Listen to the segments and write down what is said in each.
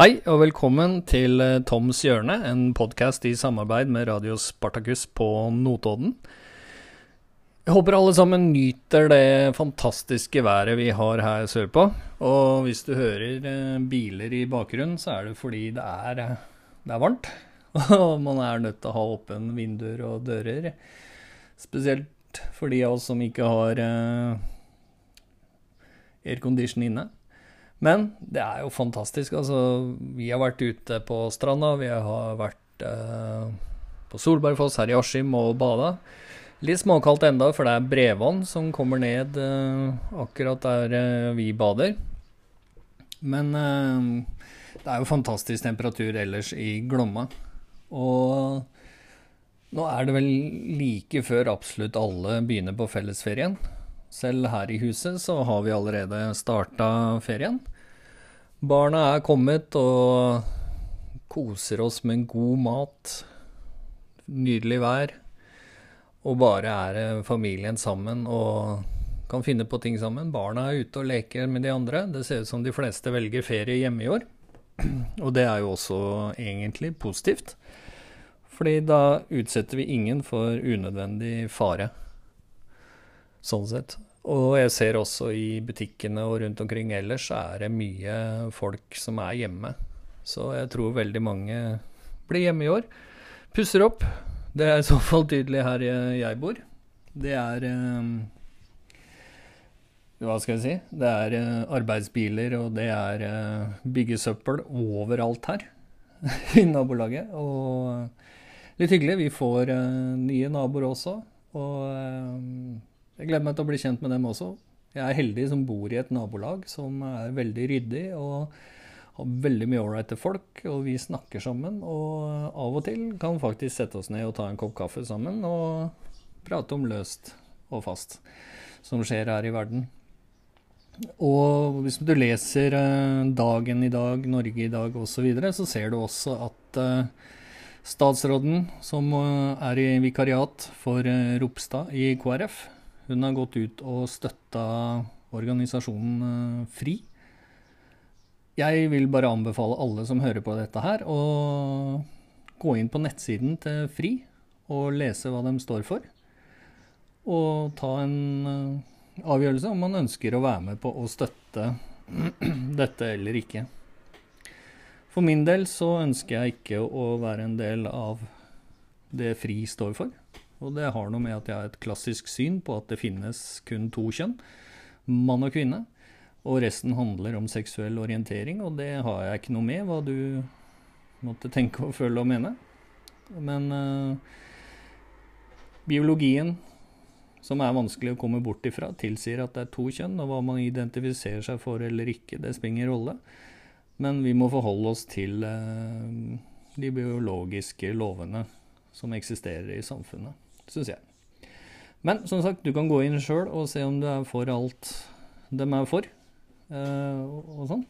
Hei og velkommen til eh, Toms hjørne, en podkast i samarbeid med Radio Spartacus på Notodden. Jeg håper alle sammen nyter det fantastiske været vi har her sørpå. Og hvis du hører eh, biler i bakgrunnen, så er det fordi det er, eh, det er varmt. Og man er nødt til å ha åpne vinduer og dører. Spesielt for de av oss som ikke har aircondition inne. Men det er jo fantastisk. Altså, vi har vært ute på stranda, vi har vært eh, på Solbergfoss her i Askim og bada. Litt småkaldt enda, for det er brevvann som kommer ned eh, akkurat der eh, vi bader. Men eh, det er jo fantastisk temperatur ellers i Glomma. Og nå er det vel like før absolutt alle begynner på fellesferien. Selv her i huset så har vi allerede starta ferien. Barna er kommet og koser oss med god mat, nydelig vær, og bare er familien sammen og kan finne på ting sammen. Barna er ute og leker med de andre. Det ser ut som de fleste velger ferie hjemme i år. Og det er jo også egentlig positivt. Fordi da utsetter vi ingen for unødvendig fare sånn sett. Og jeg ser også i butikkene og rundt omkring ellers er det mye folk som er hjemme. Så jeg tror veldig mange blir hjemme i år. Pusser opp. Det er i så fall tydelig her jeg bor. Det er eh, Hva skal jeg si? Det er eh, arbeidsbiler, og det er eh, byggesøppel overalt her i nabolaget. Og litt hyggelig. Vi får nye naboer også. Og jeg gleder meg til å bli kjent med dem også. Jeg er heldig som bor i et nabolag som er veldig ryddig og har veldig mye ålreite folk. Og vi snakker sammen, og av og til kan faktisk sette oss ned og ta en kopp kaffe sammen og prate om løst og fast som skjer her i verden. Og hvis du leser eh, Dagen i dag, Norge i dag osv., så, videre, så ser du også at eh, statsråden, som eh, er i vikariat for Ropstad i KrF, hun har gått ut og støtta organisasjonen eh, FRI. Jeg vil bare anbefale alle som hører på dette her, å gå inn på nettsiden til FRI og lese hva de står for. Og ta en eh, avgjørelse om man ønsker å være med på å støtte dette eller ikke. For min del så ønsker jeg ikke å være en del av det FRI står for. Og det har noe med at jeg har et klassisk syn på at det finnes kun to kjønn, mann og kvinne. Og resten handler om seksuell orientering, og det har jeg ikke noe med, hva du måtte tenke og føle og mene. Men øh, biologien, som er vanskelig å komme bort ifra, tilsier at det er to kjønn, og hva man identifiserer seg for eller ikke, det spiller ingen rolle. Men vi må forholde oss til uh, de biologiske lovene som eksisterer i samfunnet syns jeg. Men som sagt, du kan gå inn sjøl og se om du er for alt de er for. Uh, og sånn.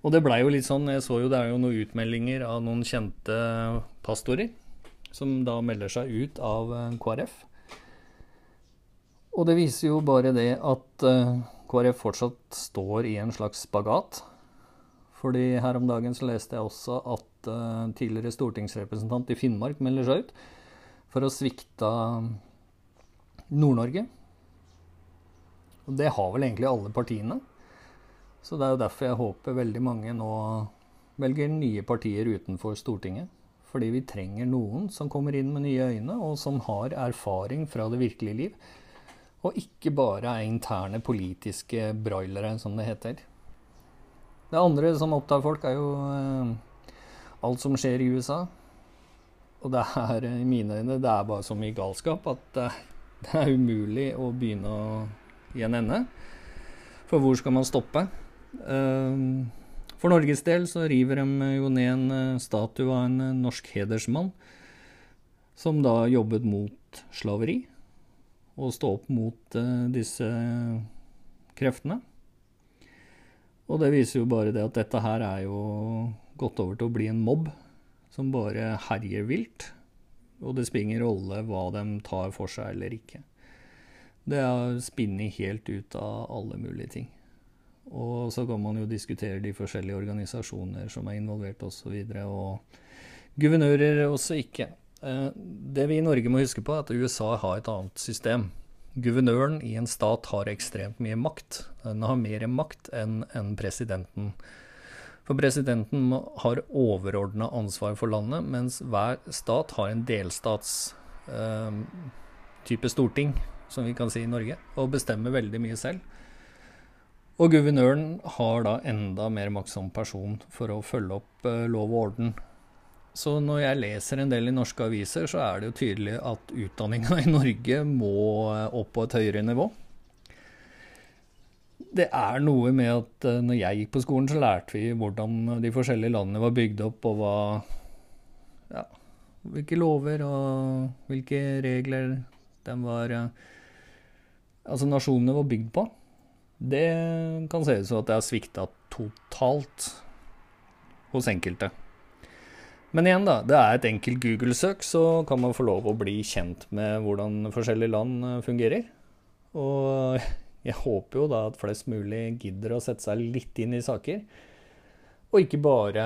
Og det blei jo litt sånn, jeg så jo det er jo noen utmeldinger av noen kjente pastorer som da melder seg ut av eh, KrF. Og det viser jo bare det at eh, KrF fortsatt står i en slags spagat. Fordi her om dagen så leste jeg også at uh, tidligere stortingsrepresentant i Finnmark melder seg ut for å svikte Nord-Norge. Og det har vel egentlig alle partiene. Så det er jo derfor jeg håper veldig mange nå velger nye partier utenfor Stortinget. Fordi vi trenger noen som kommer inn med nye øyne, og som har erfaring fra det virkelige liv. Og ikke bare er interne politiske broilere, som det heter. Det andre som opptar folk, er jo eh, alt som skjer i USA. Og det er i mine øyne det er bare så mye galskap at det er umulig å begynne å, i en ende. For hvor skal man stoppe? Ehm, for Norges del så river de jo ned en eh, statue av en eh, norsk hedersmann som da jobbet mot slaveri. Og stå opp mot uh, disse kreftene. Og det viser jo bare det at dette her er jo gått over til å bli en mobb som bare herjer vilt. Og det spiller ingen rolle hva de tar for seg eller ikke. Det er spinnet helt ut av alle mulige ting. Og så kan man jo diskutere de forskjellige organisasjoner som er involvert osv. Og, så og guvernører også ikke. Eh, det vi i Norge må huske på, er at USA har et annet system. Guvernøren i en stat har ekstremt mye makt. Den har mer makt enn en presidenten. For presidenten har overordna ansvar for landet, mens hver stat har en delstats eh, type storting, som vi kan si i Norge, og bestemmer veldig mye selv. Og guvernøren har da enda mer makt som person for å følge opp eh, lov og orden. Så når jeg leser en del i norske aviser, så er det jo tydelig at utdanninga i Norge må uh, opp på et høyere nivå. Det er noe med at uh, når jeg gikk på skolen, så lærte vi hvordan de forskjellige landene var bygd opp, og hva ja, hvilke lover og hvilke regler de var Altså nasjonene var bygd på. Det kan se ut som at det har svikta totalt hos enkelte. Men igjen, da. Det er et enkelt Google-søk, så kan man få lov å bli kjent med hvordan forskjellige land eh, fungerer. Og jeg håper jo da at flest mulig gidder å sette seg litt inn i saker, og ikke bare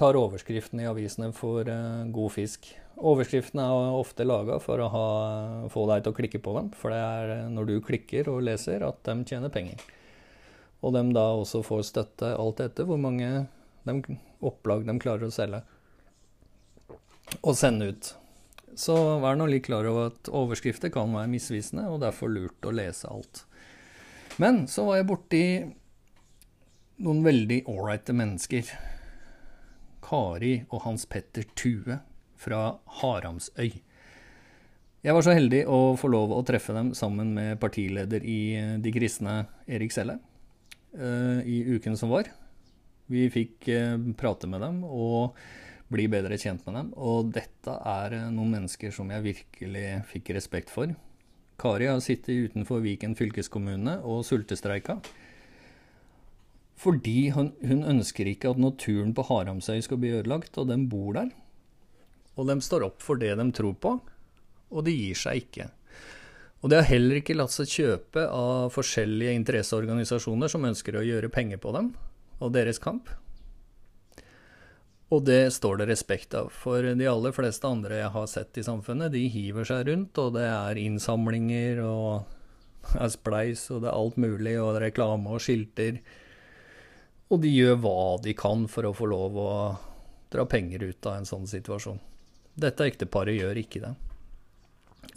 tar overskriften i avisene for uh, god fisk. Overskriftene er ofte laga for å ha, få deg til å klikke på dem, for det er når du klikker og leser at de tjener penger. Og de da også får støtte alt etter hvor mange de, opplag de klarer å selge og sende ut. Så vær nå litt klar over at overskrifter kan være misvisende, og derfor lurt å lese alt. Men så var jeg borti noen veldig ålreite mennesker. Kari og Hans Petter Tue fra Haramsøy. Jeg var så heldig å få lov å treffe dem sammen med partileder i eh, De kristne, Erik Selle, eh, i uken som var. Vi fikk eh, prate med dem og bli bedre kjent med dem. Og dette er noen mennesker som jeg virkelig fikk respekt for. Kari har sittet utenfor Viken fylkeskommune og sultestreika. Fordi hun, hun ønsker ikke at naturen på Haramsøy skal bli ødelagt, og de bor der. Og de står opp for det de tror på, og de gir seg ikke. Og det har heller ikke latt seg kjøpe av forskjellige interesseorganisasjoner som ønsker å gjøre penger på dem og deres kamp. Og det står det respekt av, for de aller fleste andre jeg har sett i samfunnet, de hiver seg rundt, og det er innsamlinger og det er spleis og det er alt mulig, og reklame og skilter. Og de gjør hva de kan for å få lov å dra penger ut av en sånn situasjon. Dette ekteparet gjør ikke det.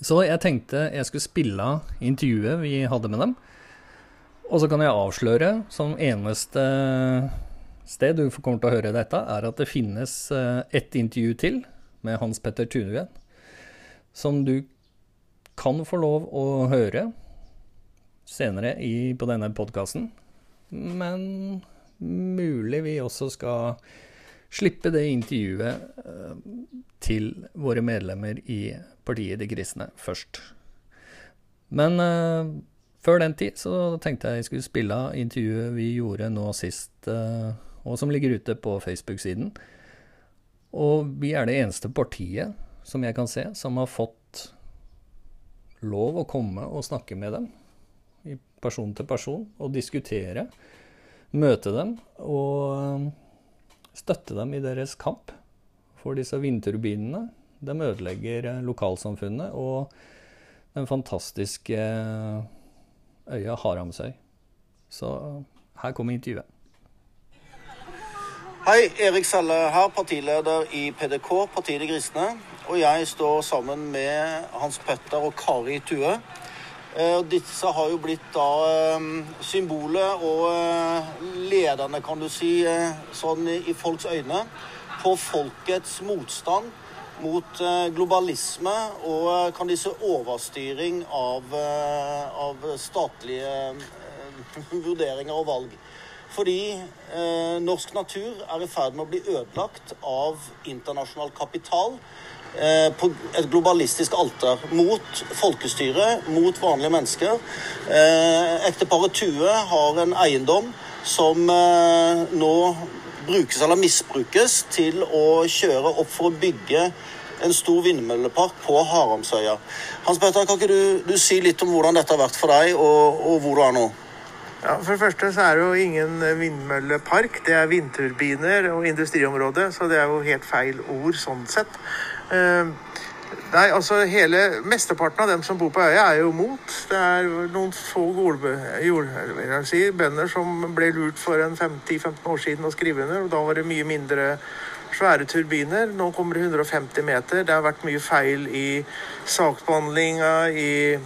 Så jeg tenkte jeg skulle spille av intervjuet vi hadde med dem. Og så kan jeg avsløre, som eneste sted du kommer til å høre dette, er at det finnes eh, ett intervju til med Hans Petter Tuneved, som du kan få lov å høre senere i, på denne podkasten. Men mulig vi også skal slippe det intervjuet eh, til våre medlemmer i partiet De kristne først. Men uh, før den tid så tenkte jeg jeg skulle spille intervjuet vi gjorde nå sist, uh, og som ligger ute på Facebook-siden. Og vi er det eneste partiet, som jeg kan se, som har fått lov å komme og snakke med dem. Person til person, og diskutere. Møte dem. Og støtte dem i deres kamp for disse vindturbinene. De ødelegger eh, lokalsamfunnet og den fantastiske eh, øya Haramsøy. Så her kommer intervjuet. Hei, Erik Selle her, partileder i PDK, Partiet De Kristne. Og jeg står sammen med Hans Petter og Kari Tue. Og disse har jo blitt da symbolet og lederne, kan du si, sånn i folks øyne på folkets motstand mot eh, globalisme og eh, kan disse overstyring av, eh, av statlige vurderinger og valg. Fordi eh, norsk natur er i ferd med å bli ødelagt av internasjonal kapital eh, på et globalistisk alter mot folkestyret, mot vanlige mennesker. Eh, ekteparet Tue har en eiendom som nå brukes eller misbrukes til å kjøre opp for å bygge en stor vindmøllepark på Haramsøya. Hans Petter, kan ikke du, du, si litt om hvordan dette har vært for deg, og, og hvor du er nå? Ja, For det første så er det jo ingen vindmøllepark. Det er vindturbiner og industriområde, så det er jo helt feil ord sånn sett. Eh, nei, altså hele Mesteparten av dem som bor på øya, er jo mot. Det er noen få si, bønder som ble lurt for en 10-15 år siden å skrive under, og da var det mye mindre svære turbiner. Nå kommer det 150 meter. Det har vært mye feil i saksbehandlinga, i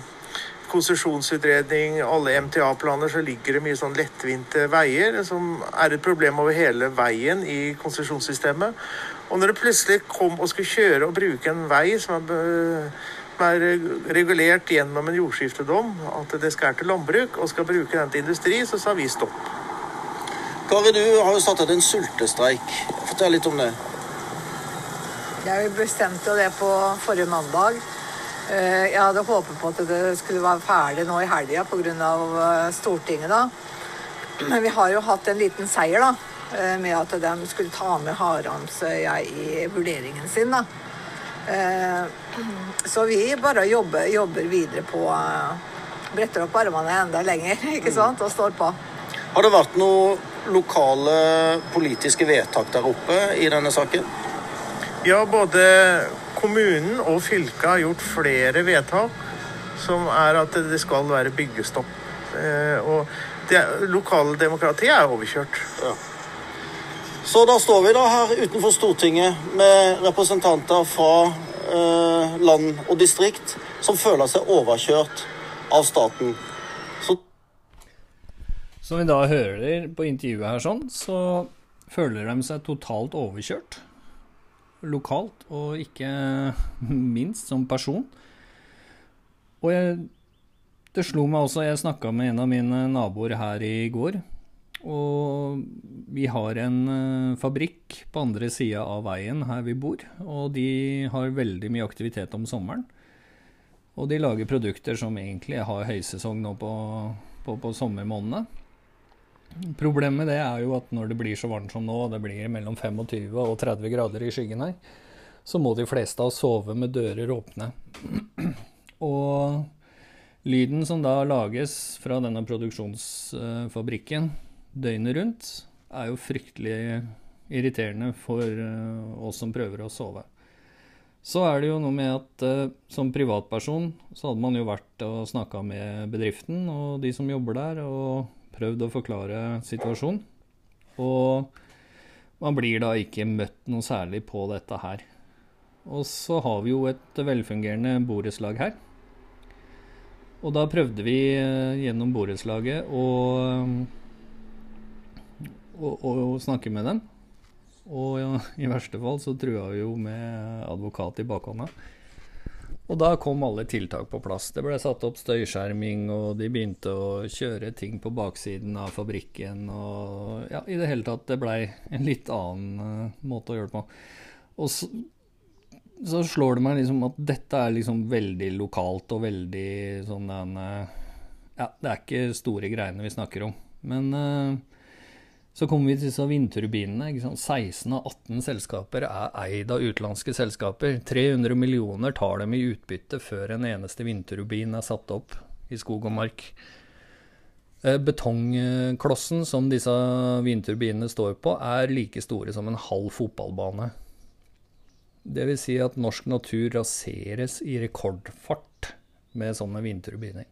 konsesjonsutredning, alle MTA-planer, så ligger det mye sånn lettvinte veier, som er et problem over hele veien i konsesjonssystemet. Og når det plutselig kom og skulle kjøre og bruke en vei som er, er regulert gjennom en jordskiftedom, at det skal være til landbruk, og skal bruke den til industri, så sa vi stopp. Kari, du har jo startet en sultestreik. Fortell litt om det. Ja, Vi bestemte det på forrige mandag. Eh, jeg hadde håpet på at det skulle være ferdig nå i helga pga. Eh, Stortinget. da. Men vi har jo hatt en liten seier da, eh, med at de skulle ta med Haramsøya i vurderingen sin. da. Så vi bare jobber, jobber videre på Bretter opp armene enda lenger ikke sant, og står på. Har det vært noen lokale politiske vedtak der oppe i denne saken? Ja, både kommunen og fylket har gjort flere vedtak som er at det skal være byggestopp. Eh, og det lokale demokratiet er overkjørt. Ja. Så da står vi da her utenfor Stortinget med representanter fra eh, land og distrikt som føler seg overkjørt av staten. Så Som vi da hører på intervjuet her sånn, så føler de seg totalt overkjørt lokalt, og ikke minst som person. Og jeg, det slo meg også Jeg snakka med en av mine naboer her i går. Og vi har en uh, fabrikk på andre sida av veien her vi bor. Og de har veldig mye aktivitet om sommeren. Og de lager produkter som egentlig har høysesong nå på, på, på sommermånedene. Problemet det er jo at når det blir så varmt som nå, og det blir mellom 25 og 30 grader i skyggen her, så må de fleste av oss sove med dører åpne. og lyden som da lages fra denne produksjonsfabrikken døgnet rundt, er jo fryktelig irriterende for eh, oss som prøver å sove. Så er det jo noe med at uh, som privatperson så hadde man jo vært og snakka med bedriften og de som jobber der, og prøvd å forklare situasjonen. Og man blir da ikke møtt noe særlig på dette her. Og så har vi jo et velfungerende borettslag her. Og da prøvde vi eh, gjennom borettslaget å, å, å, snakke med dem. Og ja, i verste fall så trua vi jo med advokat i bakhånda. Og da kom alle tiltak på plass. Det ble satt opp støyskjerming, og de begynte å kjøre ting på baksiden av fabrikken. Og ja, i det hele tatt, det blei en litt annen uh, måte å gjøre det på. Og så, så, slår det meg liksom at dette er liksom veldig lokalt og veldig sånn den uh, Ja, det er ikke store greiene vi snakker om. Men uh, så kommer vi til disse vindturbinene. 16 av 18 selskaper er eid av utenlandske selskaper. 300 millioner tar dem i utbytte før en eneste vindturbin er satt opp i skog og mark. Eh, betongklossen som disse vindturbinene står på, er like store som en halv fotballbane. Det vil si at norsk natur raseres i rekordfart med sånne vindturbiner.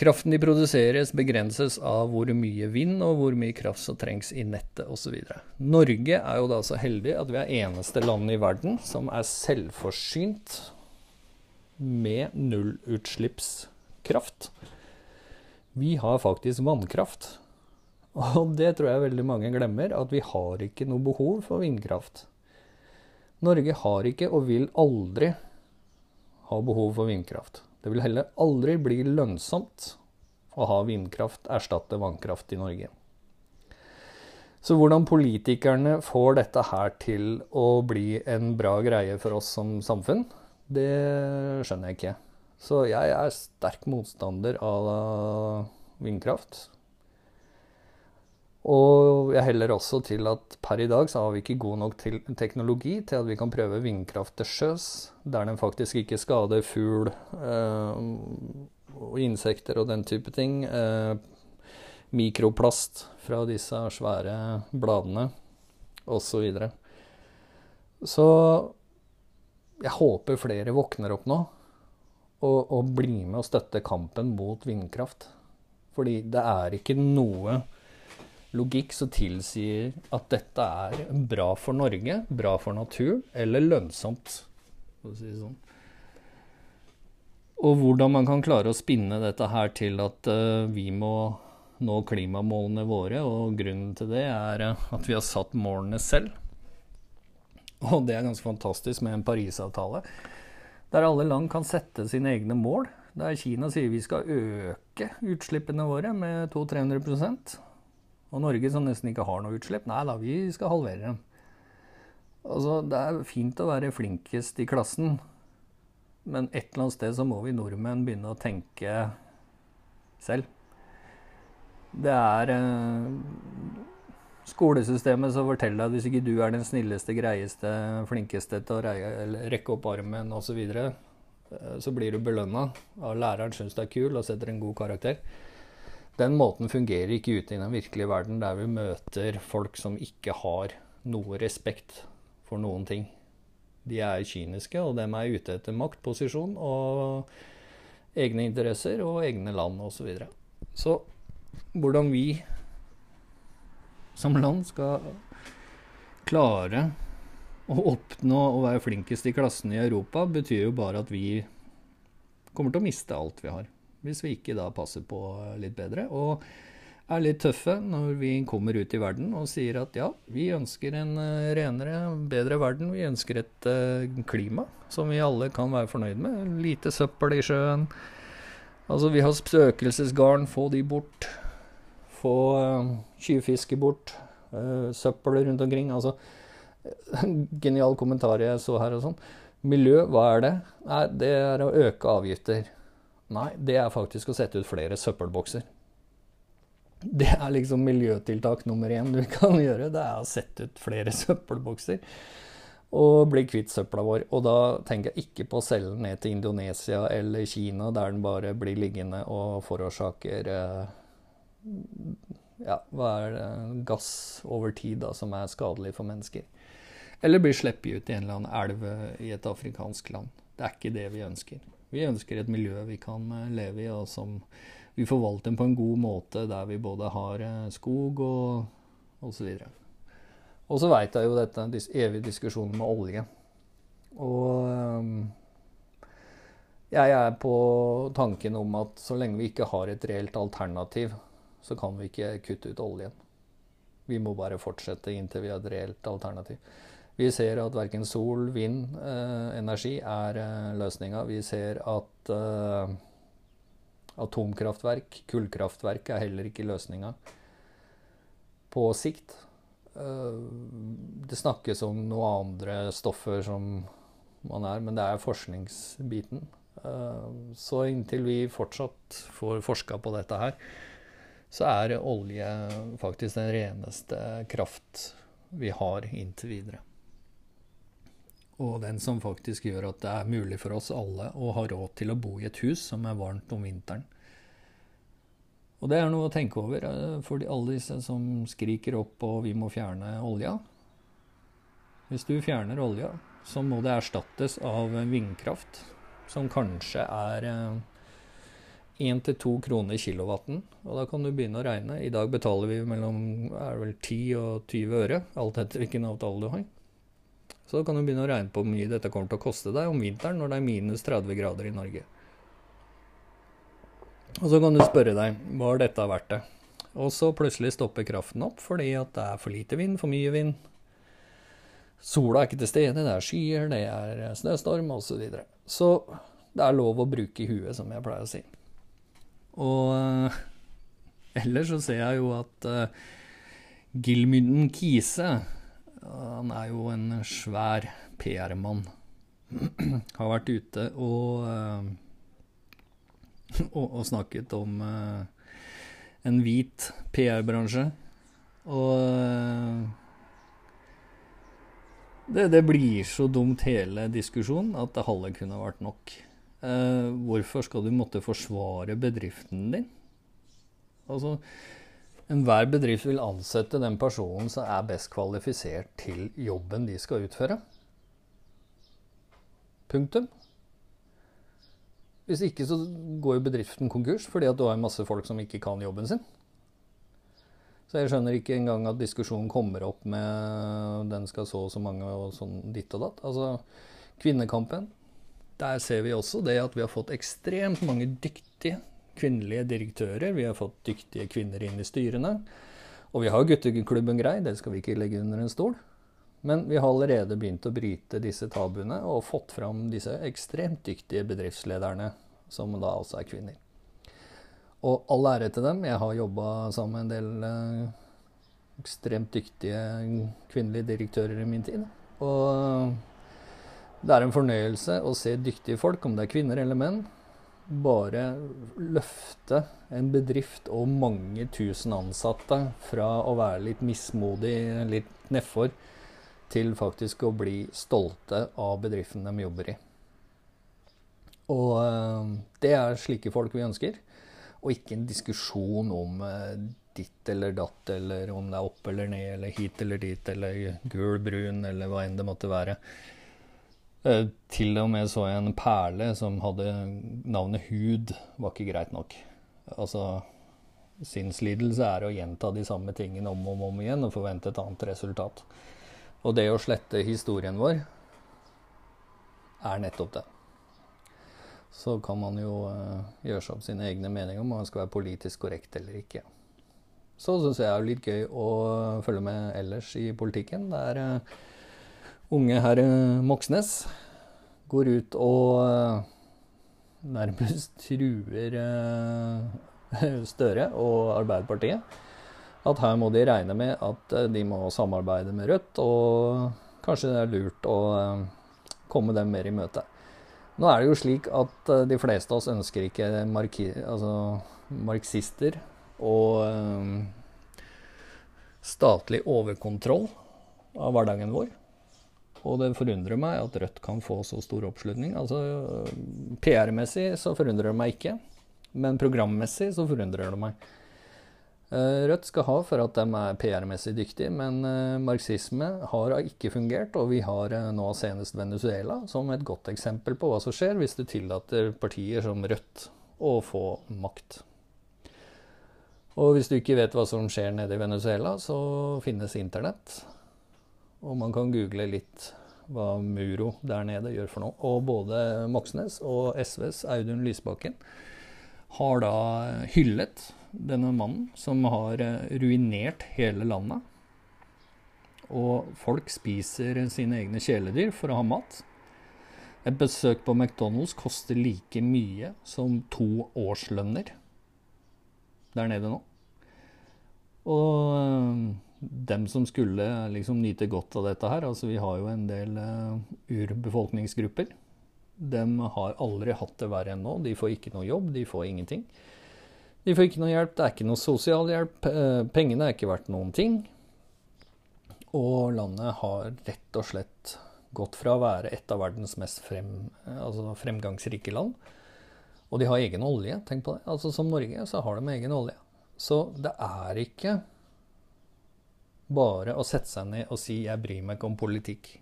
Kraften de produseres, begrenses av hvor mye vind og hvor mye kraft som trengs i nettet osv. Norge er jo da så heldig at vi er eneste land i verden som er selvforsynt med nullutslippskraft. Vi har faktisk vannkraft. Og det tror jeg veldig mange glemmer, at vi har ikke noe behov for vindkraft. Norge har ikke og vil aldri ha behov for vindkraft. Det vil heller aldri bli lønnsomt å ha vindkraft erstatte vannkraft i Norge. Så hvordan politikerne får dette her til å bli en bra greie for oss som samfunn, det skjønner jeg ikke. Så jeg er sterk motstander av vindkraft. Og jeg heller også til at per i dag så har vi ikke god nok teknologi til at vi kan prøve vindkraft til sjøs, der den faktisk ikke skader fugl eh, og insekter og den type ting. Eh, mikroplast fra disse svære bladene osv. Så, videre. så jeg håper flere våkner opp nå og, og blir med og støtter kampen mot vindkraft. Fordi det er ikke noe logikk som tilsier at dette er bra for Norge, bra for naturen eller lønnsomt, for å si det sånn. Og hvordan man kan klare å spinne dette her til at uh, vi må nå klimamålene våre, og grunnen til det er uh, at vi har satt målene selv. Og det er ganske fantastisk med en Parisavtale, der alle land kan sette sine egne mål. Der Kina sier vi skal øke utslippene våre med 200-300 Og Norge som nesten ikke har noe utslipp, nei da, vi skal halvere dem. Altså, det er fint å være flinkest i klassen, men et eller annet sted så må vi nordmenn begynne å tenke selv. Det er eh, skolesystemet som forteller at hvis ikke du er den snilleste, greieste, flinkeste til å rekke opp armen osv., så, videre, eh, så blir du belønna. Læreren syns du er kul og setter en god karakter. Den måten fungerer ikke ute i den virkelige verden, der vi møter folk som ikke har noe respekt for noen ting. De er kyniske, og dem er ute etter makt, posisjon og egne interesser og egne land osv. Så, videre. så hvordan vi som land skal klare å oppnå å være flinkest i klassen i Europa, betyr jo bare at vi kommer til å miste alt vi har. Hvis vi ikke da passer på litt bedre. Og er litt tøffe når vi kommer ut i verden og sier at ja, vi ønsker en uh, renere, bedre verden. Vi ønsker et uh, klima som vi alle kan være fornøyd med. Lite søppel i sjøen. Altså, vi har spøkelsesgarn, få de bort. Få uh, tjuvfiske bort. Uh, søppel rundt omkring. Altså, genial kommentar jeg så her og sånn. Miljø, hva er det? Nei, det er å øke avgifter. Nei, det er faktisk å sette ut flere søppelbokser. Det er liksom miljøtiltak nummer én du kan gjøre. Det er å sette ut flere søppelbokser og bli kvitt søpla vår. Og da tenker jeg ikke på å selge den ned til Indonesia eller Kina, der den bare blir liggende og forårsaker eh, ja, hva er det, gass over tid da, som er skadelig for mennesker. Eller blir sluppet ut i en eller annen elv i et afrikansk land. Det er ikke det vi ønsker. Vi ønsker et miljø vi kan eh, leve i, og som vi forvalter på en god måte der vi både har eh, skog og osv. Og så veit jeg jo dette evige diskusjonene med olje. Og um, jeg er på tanken om at så lenge vi ikke har et reelt alternativ, så kan vi ikke kutte ut oljen. Vi må bare fortsette inntil vi har et reelt alternativ. Vi ser at verken sol, vind, eh, energi er eh, løsninga. Vi ser at eh, Atomkraftverk, kullkraftverk er heller ikke løsninga på sikt. Eh, det snakkes om noen andre stoffer som man er, men det er forskningsbiten. Eh, så inntil vi fortsatt får forska på dette her, så er olje faktisk den reneste kraft vi har inntil videre. Og den som faktisk gjør at det er mulig for oss alle å ha råd til å bo i et hus som er varmt om vinteren. Og det er noe å tenke over eh, for alle disse som skriker opp og vi må fjerne olja. Hvis du fjerner olja, så må det erstattes av vindkraft, som kanskje er 1-2 kroner kilowatten. Og da kan du begynne å regne. I dag betaler vi mellom er det vel 10 og 20 øre, alt etter hvilken avtale du har. Så kan du begynne å regne på hvor mye dette kommer til å koste deg om vinteren når det er minus 30 grader i Norge. Og så kan du spørre deg var dette verdt det. Og så plutselig stopper kraften opp fordi at det er for lite vind, for mye vind. Sola er ikke til stede, det er skyer, det er snøstorm osv. Så, videre. så det er lov å bruke huet, som jeg pleier å si. Og uh, ellers så ser jeg jo at uh, Gilmynden Kise han er jo en svær PR-mann. Har vært ute og, uh, og, og snakket om uh, en hvit PR-bransje. Og uh, det, det, blir så dumt hele diskusjonen at det halve kunne vært nok. hvorfor skal du måtte forsvare bedriften din? Altså, Enhver bedrift vil ansette den personen som er best kvalifisert til jobben de skal utføre. Punktum. Hvis ikke så går jo bedriften konkurs fordi at du har masse folk som ikke kan jobben sin. Så jeg skjønner ikke engang at diskusjonen kommer opp med den skal så og så mange og sånn ditt og datt. Altså, kvinnekampen. Der ser vi også det at vi har fått ekstremt mange dyktige kvinnelige direktører. Vi har fått dyktige kvinner inn i styrene. Og vi har gutteklubben grei, det skal vi ikke legge under en stol. Men vi har allerede begynt å bryte disse tabuene og fått fram disse ekstremt dyktige bedriftslederne, som da også er kvinner. Og all ære til dem. Jeg har jobba sammen med en del eh, ekstremt dyktige kvinnelige direktører i min tid. Og det er en fornøyelse å se dyktige folk, om det er kvinner eller menn, bare løfte en bedrift og mange tusen ansatte fra å være litt mismodig, litt nedfor, til faktisk å bli stolte av bedriften de jobber i. Og eh, det er slike folk vi ønsker og ikke en diskusjon om eh, ditt eller datt, eller om det er opp eller ned, eller hit eller dit, eller gul, brun, eller hva enn det måtte være. Eh, til og med så jeg en perle som hadde navnet Hud, var ikke greit nok. Altså, sinnslidelse er å gjenta de samme tingene om og om igjen og forvente et annet resultat. Og det å slette historien vår er nettopp det så kan man jo uh, gjøre seg opp sine egne meninger om man skal være politisk korrekt eller ikke. Så syns jeg det er litt gøy å følge med ellers i politikken. Der uh, unge herr Moxnes går ut og uh, nærmest truer Støre og Arbeiderpartiet. At her må de regne med at de må samarbeide med Rødt, og kanskje det er lurt å komme dem mer i møte. Nå er det jo slik at de fleste av oss ønsker ikke altså, marxister og um, statlig overkontroll av hverdagen vår. Og det forundrer meg at Rødt kan få så stor oppslutning. Altså, PR-messig så forundrer det meg ikke, men programmessig så forundrer det meg. Eh, Rødt skal ha for at de er PR-messig dyktige, men eh, marxisme har ikke fungert. Og vi har eh, nå senest Venezuela som et godt eksempel på hva som skjer hvis du tillater partier som Rødt å få makt. Og hvis du ikke vet hva som skjer nede i Venezuela, så finnes internett. Og man kan google litt hva Muro der nede gjør for noe. Og både Moxnes og SVs Audun Lysbakken har da hyllet denne mannen, som har eh, ruinert hele landet. Og folk spiser sine egne kjæledyr for å ha mat. Et besøk på McDonald's koster like mye som to årslønner der nede nå. Og eh, dem som skulle liksom nyte godt av dette her, altså vi har jo en del uh, urbefolkningsgrupper. De har aldri hatt det verre enn nå. De får ikke noe jobb, de får ingenting. De får ikke noe hjelp, det er ikke noe sosialhjelp, Uh, pengene er ikke verdt noen ting. Og landet har rett og slett gått fra å være et av verdens mest frem, altså fremgangsrike land. Og de har egen olje, tenk på det. Altså Som Norge så har de egen olje. Så det er ikke bare å sette seg ned og si 'jeg bryr meg ikke om politikk',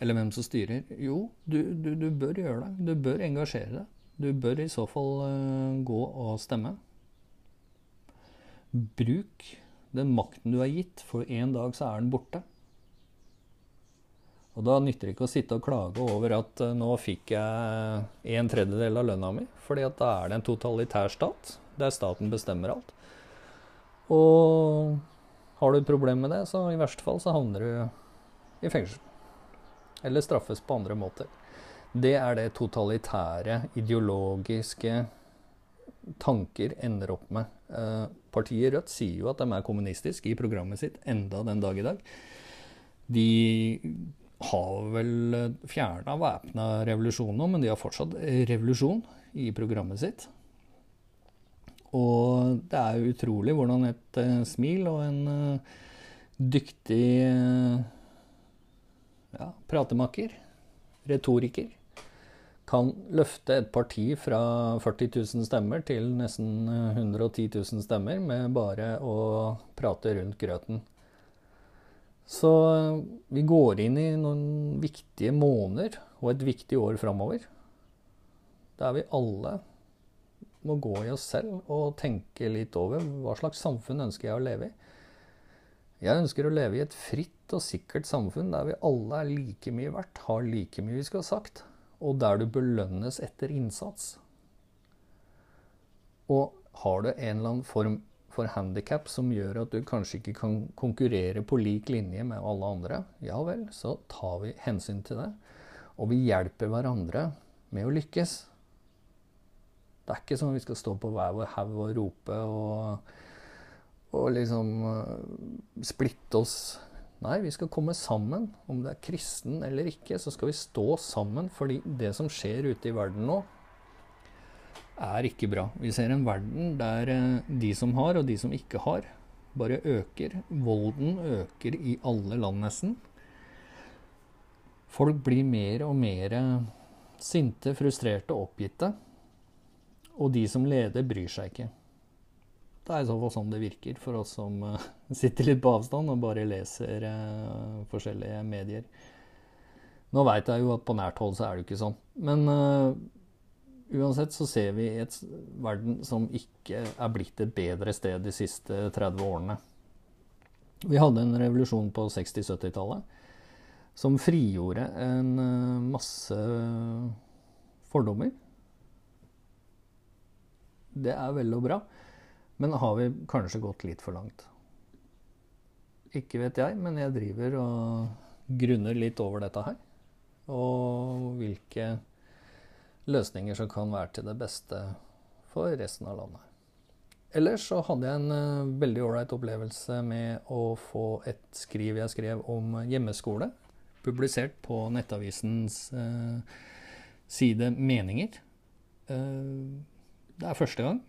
eller hvem som styrer. Jo, du, du, du bør gjøre det. Du bør engasjere deg. Du bør i så fall uh, gå og stemme. Bruk den makten du er gitt, for en dag så er den borte. Og da nytter det ikke å sitte og klage over at uh, nå fikk jeg en tredjedel av lønna mi, fordi at da er det en totalitær stat der staten bestemmer alt. Og har du et problem med det, så i verste fall så havner du i fengsel. Eller straffes på andre måter. Det er det totalitære, ideologiske tanker ender opp med. Uh, Partiet Rødt sier jo at de er kommunistiske i programmet sitt enda den dag i dag. De har vel fjerna væpna revolusjon nå, men de har fortsatt revolusjon i programmet sitt. Og det er jo utrolig hvordan et uh, smil og en uh, dyktig uh, ja, pratemaker, retoriker, kan løfte et parti fra 40 000 stemmer til nesten 110 000 stemmer med bare å prate rundt grøten. Så vi går inn i noen viktige måneder og et viktig år framover. Der vi alle må gå i oss selv og tenke litt over hva slags samfunn ønsker jeg å leve i. Jeg ønsker å leve i et fritt og sikkert samfunn der vi alle er like mye verdt, har like mye vi skal ha sagt, og der du belønnes etter innsats. Og har du en eller annen form for handikap som gjør at du kanskje ikke kan konkurrere på lik linje med alle andre, ja vel, så tar vi hensyn til det. Og vi hjelper hverandre med å lykkes. Det er ikke sånn at vi skal stå på hver vår haug og rope og, og liksom uh, splitte oss. Nei, vi skal komme sammen. Om det er kristen eller ikke, så skal vi stå sammen. Fordi det som skjer ute i verden nå, er ikke bra. Vi ser en verden der uh, de som har, og de som ikke har, bare øker. Volden øker i alle land, nesten. Folk blir mer og mer sinte, frustrerte og oppgitte. Og de som leder, bryr seg ikke. Det er i så fall sånn det virker for oss som uh, sitter litt på avstand og bare leser uh, forskjellige medier. Nå veit jeg jo at på nært hold så er det jo ikke sånn. Men uh, uansett så ser vi et verden som ikke er blitt et bedre sted de siste 30 årene. Vi hadde en revolusjon på 60-70-tallet som frigjorde en masse fordommer det er vel og bra. Men har vi kanskje gått litt for langt? Ikke vet jeg, men jeg driver og grunner litt over dette her. Og hvilke løsninger som kan være til det beste for resten av landet. Ellers så hadde jeg en uh, veldig ålreit opplevelse med å få et skriv jeg skrev om hjemmeskole, publisert på Nettavisens eh, side Meninger. Uh, det er første gang.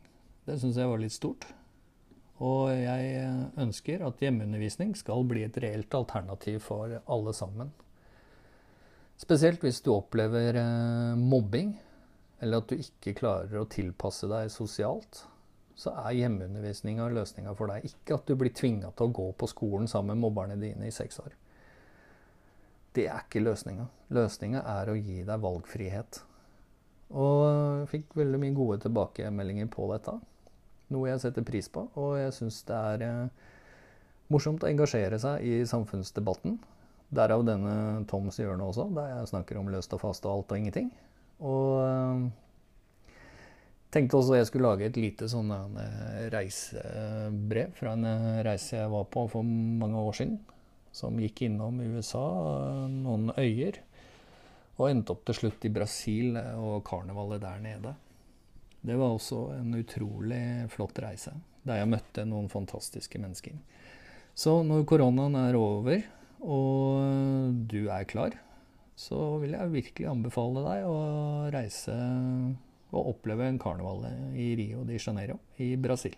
Det syns jeg var litt stort. Og jeg ønsker at hjemmeundervisning skal bli et reelt alternativ for alle sammen. Spesielt hvis du opplever eh, mobbing, eller at du ikke klarer å tilpasse deg sosialt, så er hjemmeundervisninga løsninga for deg. Ikke at du blir tvinga til å gå på skolen sammen med mobberne dine i seks år. Det er ikke løsninga. Løsninga er å gi deg valgfrihet. Og fikk veldig mye gode tilbakemeldinger på dette. Noe jeg setter pris på. Og jeg syns det er eh, morsomt å engasjere seg i samfunnsdebatten. Derav denne Toms hjørne også, der jeg snakker om løst og fast og alt og ingenting. Og eh, tenkte også jeg skulle lage et lite sånn eh, reisebrev fra en reise jeg var på for mange år siden. Som gikk innom USA, noen øyer. Og endte opp til slutt i Brasil og karnevalet der nede. Det var også en utrolig flott reise, der jeg møtte noen fantastiske mennesker. Så når koronaen er over, og du er klar, så vil jeg virkelig anbefale deg å reise og oppleve en karneval i Rio de Janeiro i Brasil.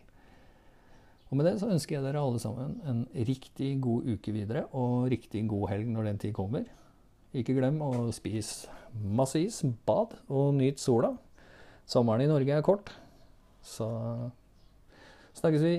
Og med det så ønsker jeg dere alle sammen en riktig god uke videre, og riktig god helg når den tid kommer. Ikke glem å spise masse is, bad og nyt sola. Sommeren i Norge er kort, så snakkes vi.